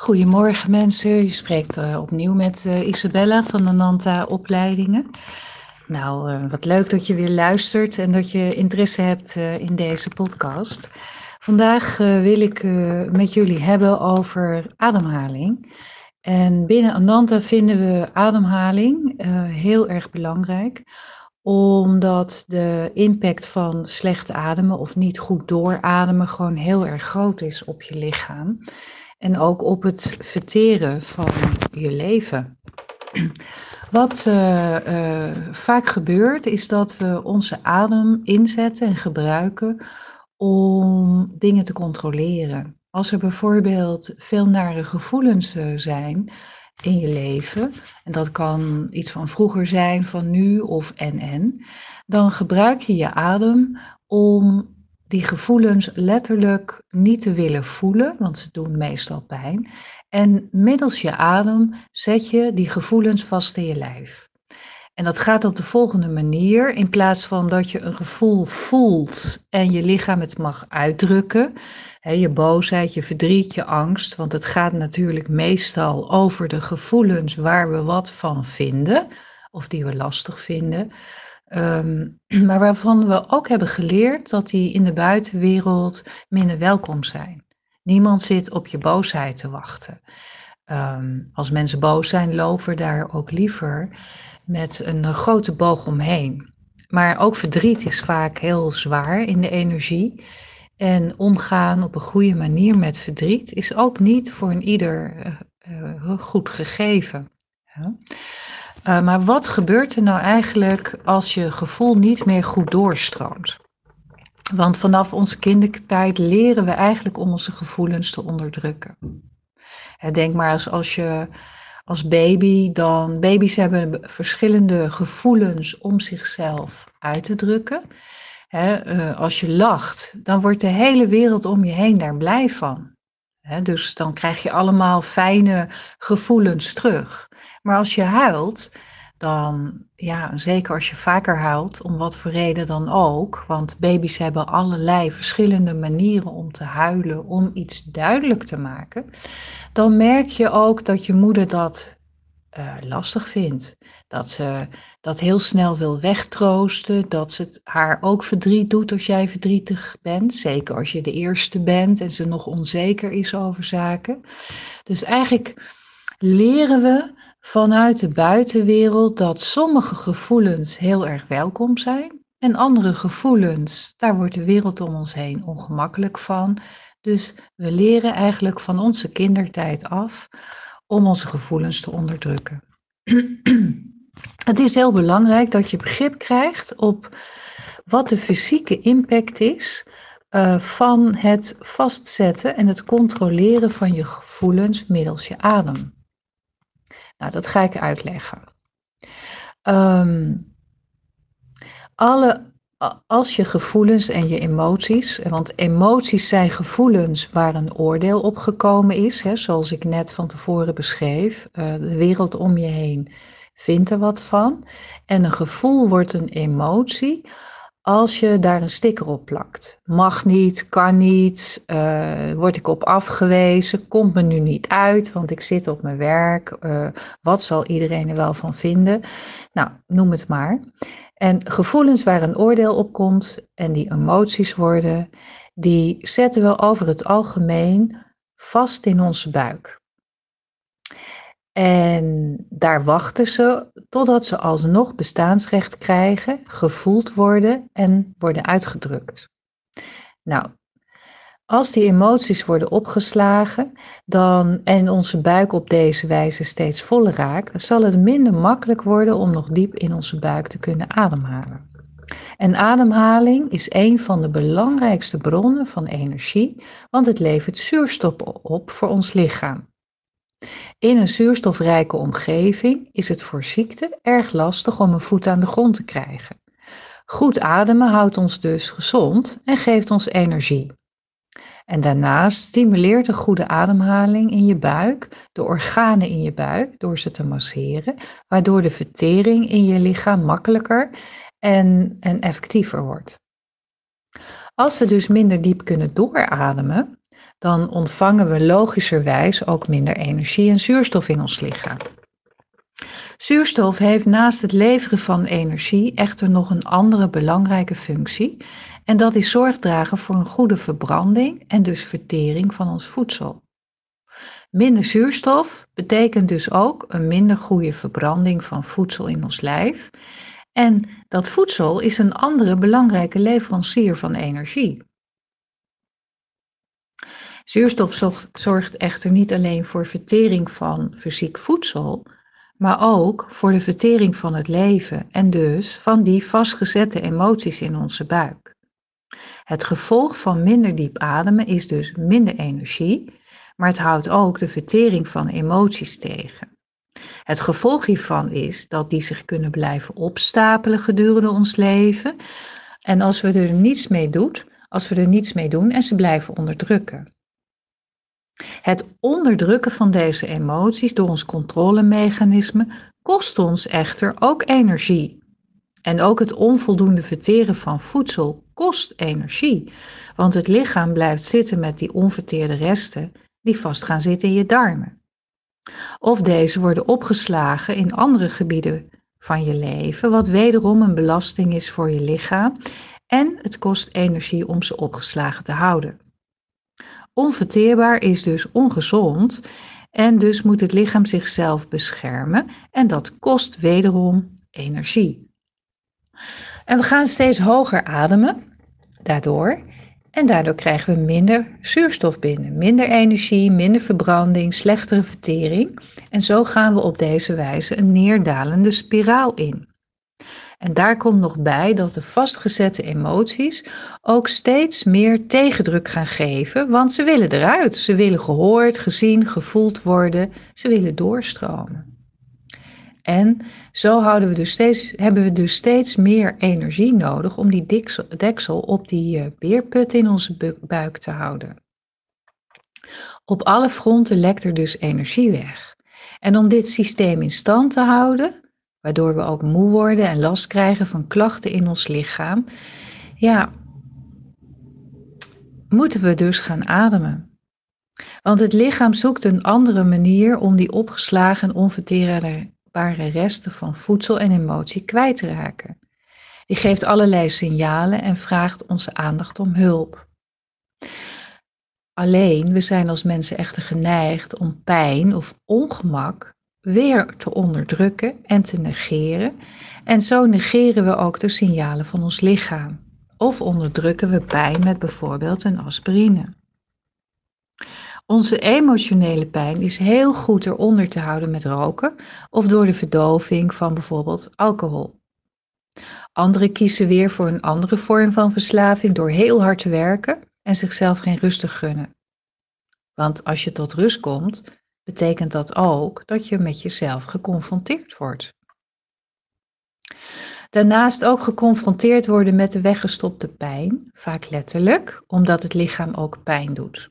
Goedemorgen mensen, je spreekt uh, opnieuw met uh, Isabella van de Nanta Opleidingen. Nou, uh, wat leuk dat je weer luistert en dat je interesse hebt in deze podcast. Vandaag wil ik met jullie hebben over ademhaling. En binnen Ananta vinden we ademhaling heel erg belangrijk, omdat de impact van slecht ademen of niet goed doorademen gewoon heel erg groot is op je lichaam en ook op het verteren van je leven. Wat uh, uh, vaak gebeurt is dat we onze adem inzetten en gebruiken om dingen te controleren. Als er bijvoorbeeld veel nare gevoelens uh, zijn in je leven, en dat kan iets van vroeger zijn, van nu of en en, dan gebruik je je adem om die gevoelens letterlijk niet te willen voelen, want ze doen meestal pijn. En middels je adem zet je die gevoelens vast in je lijf. En dat gaat op de volgende manier. In plaats van dat je een gevoel voelt en je lichaam het mag uitdrukken, hè, je boosheid, je verdriet, je angst, want het gaat natuurlijk meestal over de gevoelens waar we wat van vinden, of die we lastig vinden. Ehm, maar waarvan we ook hebben geleerd dat die in de buitenwereld minder welkom zijn. Niemand zit op je boosheid te wachten. Ehm, als mensen boos zijn, lopen we daar ook liever met een grote boog omheen. Maar ook verdriet is vaak heel zwaar in de energie. En omgaan op een goede manier met verdriet is ook niet voor een ieder uh, goed gegeven. Ja. Uh, maar wat gebeurt er nou eigenlijk als je gevoel niet meer goed doorstroomt? Want vanaf onze kindertijd leren we eigenlijk om onze gevoelens te onderdrukken. Denk maar als, als je als baby, dan baby's hebben verschillende gevoelens om zichzelf uit te drukken. uh, als je lacht, dan wordt de hele wereld om je heen daar blij van. dus dan krijg je allemaal fijne gevoelens terug. Maar als je huilt, dan, ja, zeker als je vaker huilt, om wat voor reden dan ook, want baby's hebben allerlei verschillende manieren om te huilen, om iets duidelijk te maken, dan merk je ook dat je moeder dat uh, lastig vindt. Dat ze dat heel snel wil wegtroosten, dat ze het haar ook verdriet doet als jij verdrietig bent, zeker als je de eerste bent en ze nog onzeker is over zaken. Dus eigenlijk leren we vanuit de buitenwereld dat sommige gevoelens heel erg welkom zijn en andere gevoelens, daar wordt de wereld om ons heen ongemakkelijk van. Dus we leren eigenlijk van onze kindertijd af om onze gevoelens te onderdrukken. Het is heel belangrijk dat je begrip krijgt op wat de fysieke impact is uh, van het vastzetten en het controleren van je gevoelens middels je adem. Nou, dat ga ik uitleggen. Um, alle, als je gevoelens en je emoties, want emoties zijn gevoelens waar een oordeel op gekomen is, hè, zoals ik net van tevoren beschreef, uh, de wereld om je heen vindt er wat van. En een gevoel wordt een emotie als je daar een sticker op plakt. Mag niet, kan niet, uh, word ik op afgewezen, komt me nu niet uit, want ik zit op mijn werk. Uh, wat zal iedereen er wel van vinden? Nou, noem het maar. En gevoelens waar een oordeel op komt en die emoties worden, die zetten we over het algemeen vast in onze buik. En daar wachten ze totdat ze alsnog bestaansrecht krijgen, gevoeld worden en worden uitgedrukt. Nou, als die emoties worden opgeslagen dan, en onze buik op deze wijze steeds voller raakt, zal het minder makkelijk worden om nog diep in onze buik te kunnen ademhalen. En ademhaling is een van de belangrijkste bronnen van energie, want het levert zuurstof op voor ons lichaam. In een zuurstofrijke omgeving is het voor ziekte erg lastig om een voet aan de grond te krijgen. Goed ademen houdt ons dus gezond en geeft ons energie. En daarnaast stimuleert een goede ademhaling in je buik de organen in je buik door ze te masseren, waardoor de vertering in je lichaam makkelijker en, en effectiever wordt. Als we dus minder diep kunnen doorademen, dan ontvangen we logischerwijs ook minder energie en zuurstof in ons lichaam. Zuurstof heeft naast het leveren van energie echter nog een andere belangrijke functie en dat is zorg dragen voor een goede verbranding en dus vertering van ons voedsel. Minder zuurstof betekent dus ook een minder goede verbranding van voedsel in ons lijf. En dat voedsel is een andere belangrijke leverancier van energie. Zuurstof zorgt echter niet alleen voor vertering van fysiek voedsel, maar ook voor de vertering van het leven en dus van die vastgezette emoties in onze buik. Het gevolg van minder diep ademen is dus minder energie, maar het houdt ook de vertering van emoties tegen. Het gevolg hiervan is dat die zich kunnen blijven opstapelen gedurende ons leven. En als we er niets mee doen, als we er niets mee doen en ze blijven onderdrukken. Het onderdrukken van deze emoties door ons controlemechanisme kost ons echter ook energie. En ook het onvoldoende verteren van voedsel kost energie, want het lichaam blijft zitten met die onverteerde resten die vast gaan zitten in je darmen. Of deze worden opgeslagen in andere gebieden van je leven, wat wederom een belasting is voor je lichaam en het kost energie om ze opgeslagen te houden. Onverteerbaar is dus ongezond en dus moet het lichaam zichzelf beschermen en dat kost wederom energie. En we gaan steeds hoger ademen daardoor. En daardoor krijgen we minder zuurstof binnen, minder energie, minder verbranding, slechtere vertering. En zo gaan we op deze wijze een neerdalende spiraal in. En daar komt nog bij dat de vastgezette emoties ook steeds meer tegendruk gaan geven, want ze willen eruit. Ze willen gehoord, gezien, gevoeld worden. Ze willen doorstromen. En zo houden we dus steeds, hebben we dus steeds meer energie nodig om die deksel, op die uh, beerput in onze buik te houden. Op alle fronten lekt er dus energie weg. En om dit systeem in stand te houden, waardoor we ook moe worden en last krijgen van klachten in ons lichaam, ja, moeten we dus gaan ademen. Want het lichaam zoekt een andere manier om die opgeslagen en onverteerbare resten van voedsel en emotie kwijt te raken. Die geeft allerlei signalen en vraagt onze aandacht om hulp. Alleen, we zijn als mensen echter geneigd om pijn of ongemak weer te onderdrukken en te negeren. En zo negeren we ook de signalen van ons lichaam. Of onderdrukken we pijn met bijvoorbeeld een aspirine. Onze emotionele pijn is heel goed eronder te houden met roken of door de verdoving van bijvoorbeeld alcohol. Anderen kiezen weer voor een andere vorm van verslaving door heel hard te werken en zichzelf geen rust te gunnen. Want als je tot rust komt, betekent dat ook dat je met jezelf geconfronteerd wordt. Daarnaast ook geconfronteerd worden met de weggestopte pijn, vaak letterlijk, omdat het lichaam ook pijn doet.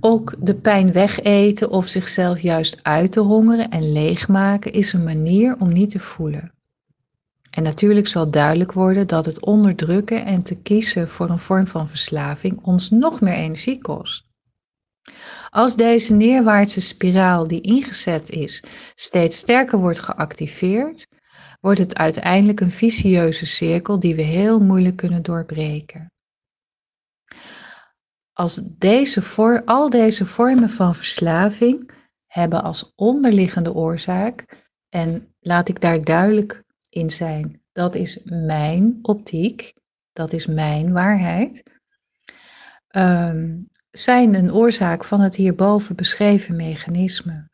Ook de pijn wegeten of zichzelf juist uit te hongeren en leegmaken is een manier om niet te voelen. En natuurlijk zal duidelijk worden dat het onderdrukken en te kiezen voor een vorm van verslaving ons nog meer energie kost. Als deze neerwaartse spiraal die ingezet is steeds sterker wordt geactiveerd, wordt het uiteindelijk een vicieuze cirkel die we heel moeilijk kunnen doorbreken. Als deze voor, al deze vormen van verslaving hebben als onderliggende oorzaak, en laat ik daar duidelijk in zijn, dat is mijn optiek, dat is mijn waarheid. Um, zijn een oorzaak van het hierboven beschreven mechanisme.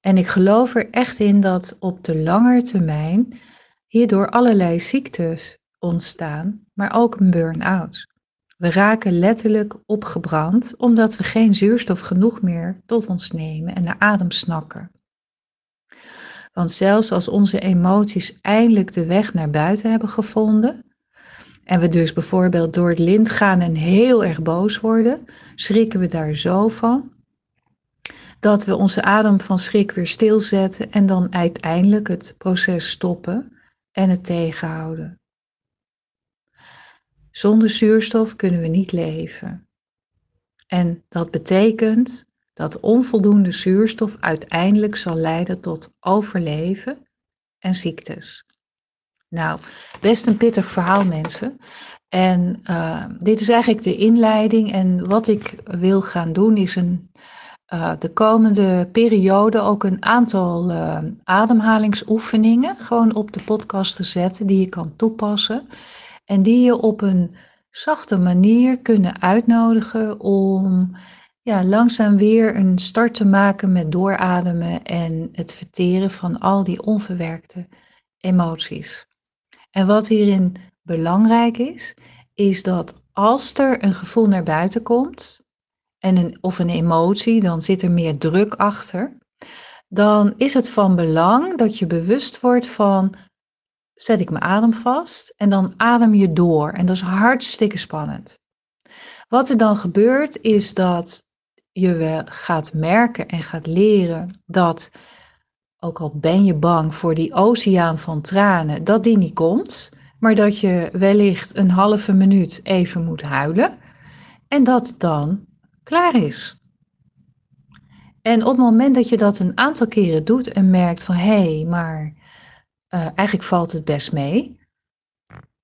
En ik geloof er echt in dat op de lange termijn hierdoor allerlei ziektes ontstaan, maar ook een burn-out. We raken letterlijk opgebrand omdat we geen zuurstof genoeg meer tot ons nemen en naar adem snakken. Want zelfs als onze emoties eindelijk de weg naar buiten hebben gevonden, en we dus bijvoorbeeld door het lint gaan en heel erg boos worden, schrikken we daar zo van dat we onze adem van schrik weer stilzetten en dan uiteindelijk het proces stoppen en het tegenhouden. Zonder zuurstof kunnen we niet leven. En dat betekent dat onvoldoende zuurstof uiteindelijk zal leiden tot overleven en ziektes. Nou, best een pittig verhaal, mensen. En uh, dit is eigenlijk de inleiding. En wat ik wil gaan doen, is een, uh, de komende periode ook een aantal uh, ademhalingsoefeningen gewoon op de podcast te zetten, die je kan toepassen. En die je op een zachte manier kunnen uitnodigen om ja, langzaam weer een start te maken met doorademen en het verteren van al die onverwerkte emoties. En wat hierin belangrijk is, is dat als er een gevoel naar buiten komt, en een, of een emotie, dan zit er meer druk achter, dan is het van belang dat je bewust wordt van, zet ik mijn adem vast en dan adem je door. En dat is hartstikke spannend. Wat er dan gebeurt, is dat je gaat merken en gaat leren dat, ook al ben je bang voor die oceaan van tranen, dat die niet komt, maar dat je wellicht een halve minuut even moet huilen en dat het dan klaar is. En op het moment dat je dat een aantal keren doet en merkt van hé, hey, maar uh, eigenlijk valt het best mee,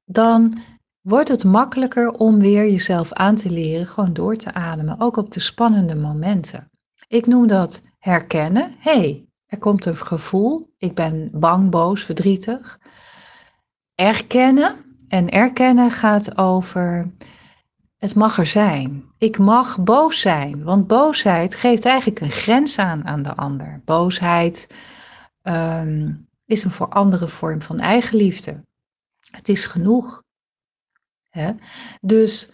dan wordt het makkelijker om weer jezelf aan te leren gewoon door te ademen, ook op de spannende momenten. Ik noem dat herkennen. Hé, hey, er komt een gevoel. Ik ben bang, boos, verdrietig. Erkennen. En erkennen gaat over het mag er zijn. Ik mag boos zijn, want boosheid geeft eigenlijk een grens aan aan de ander. Boosheid um, is een voor andere vorm van eigenliefde. Het is genoeg. Dus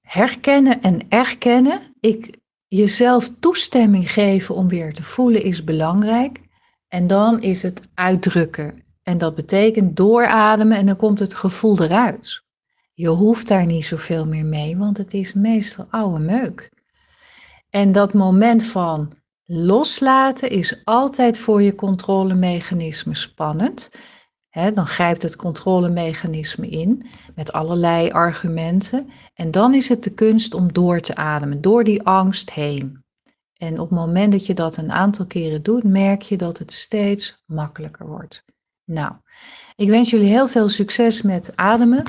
herkennen en erkennen, ik jezelf toestemming geven om weer te voelen is belangrijk. En dan is het uitdrukken. En dat betekent doorademen en dan komt het gevoel eruit. Je hoeft daar niet zoveel meer mee, want het is meestal oude meuk. En dat moment van loslaten is altijd voor je controlemechanisme spannend dan grijpt het controlemechanisme in met allerlei argumenten. En dan is het de kunst om door te ademen, door die angst heen. En op het moment dat je dat een aantal keren doet, merk je dat het steeds makkelijker wordt. Nou, ik wens jullie heel veel succes met ademen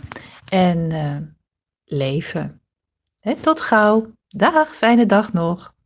en uh, leven. tot gauw. Dag, fijne dag nog.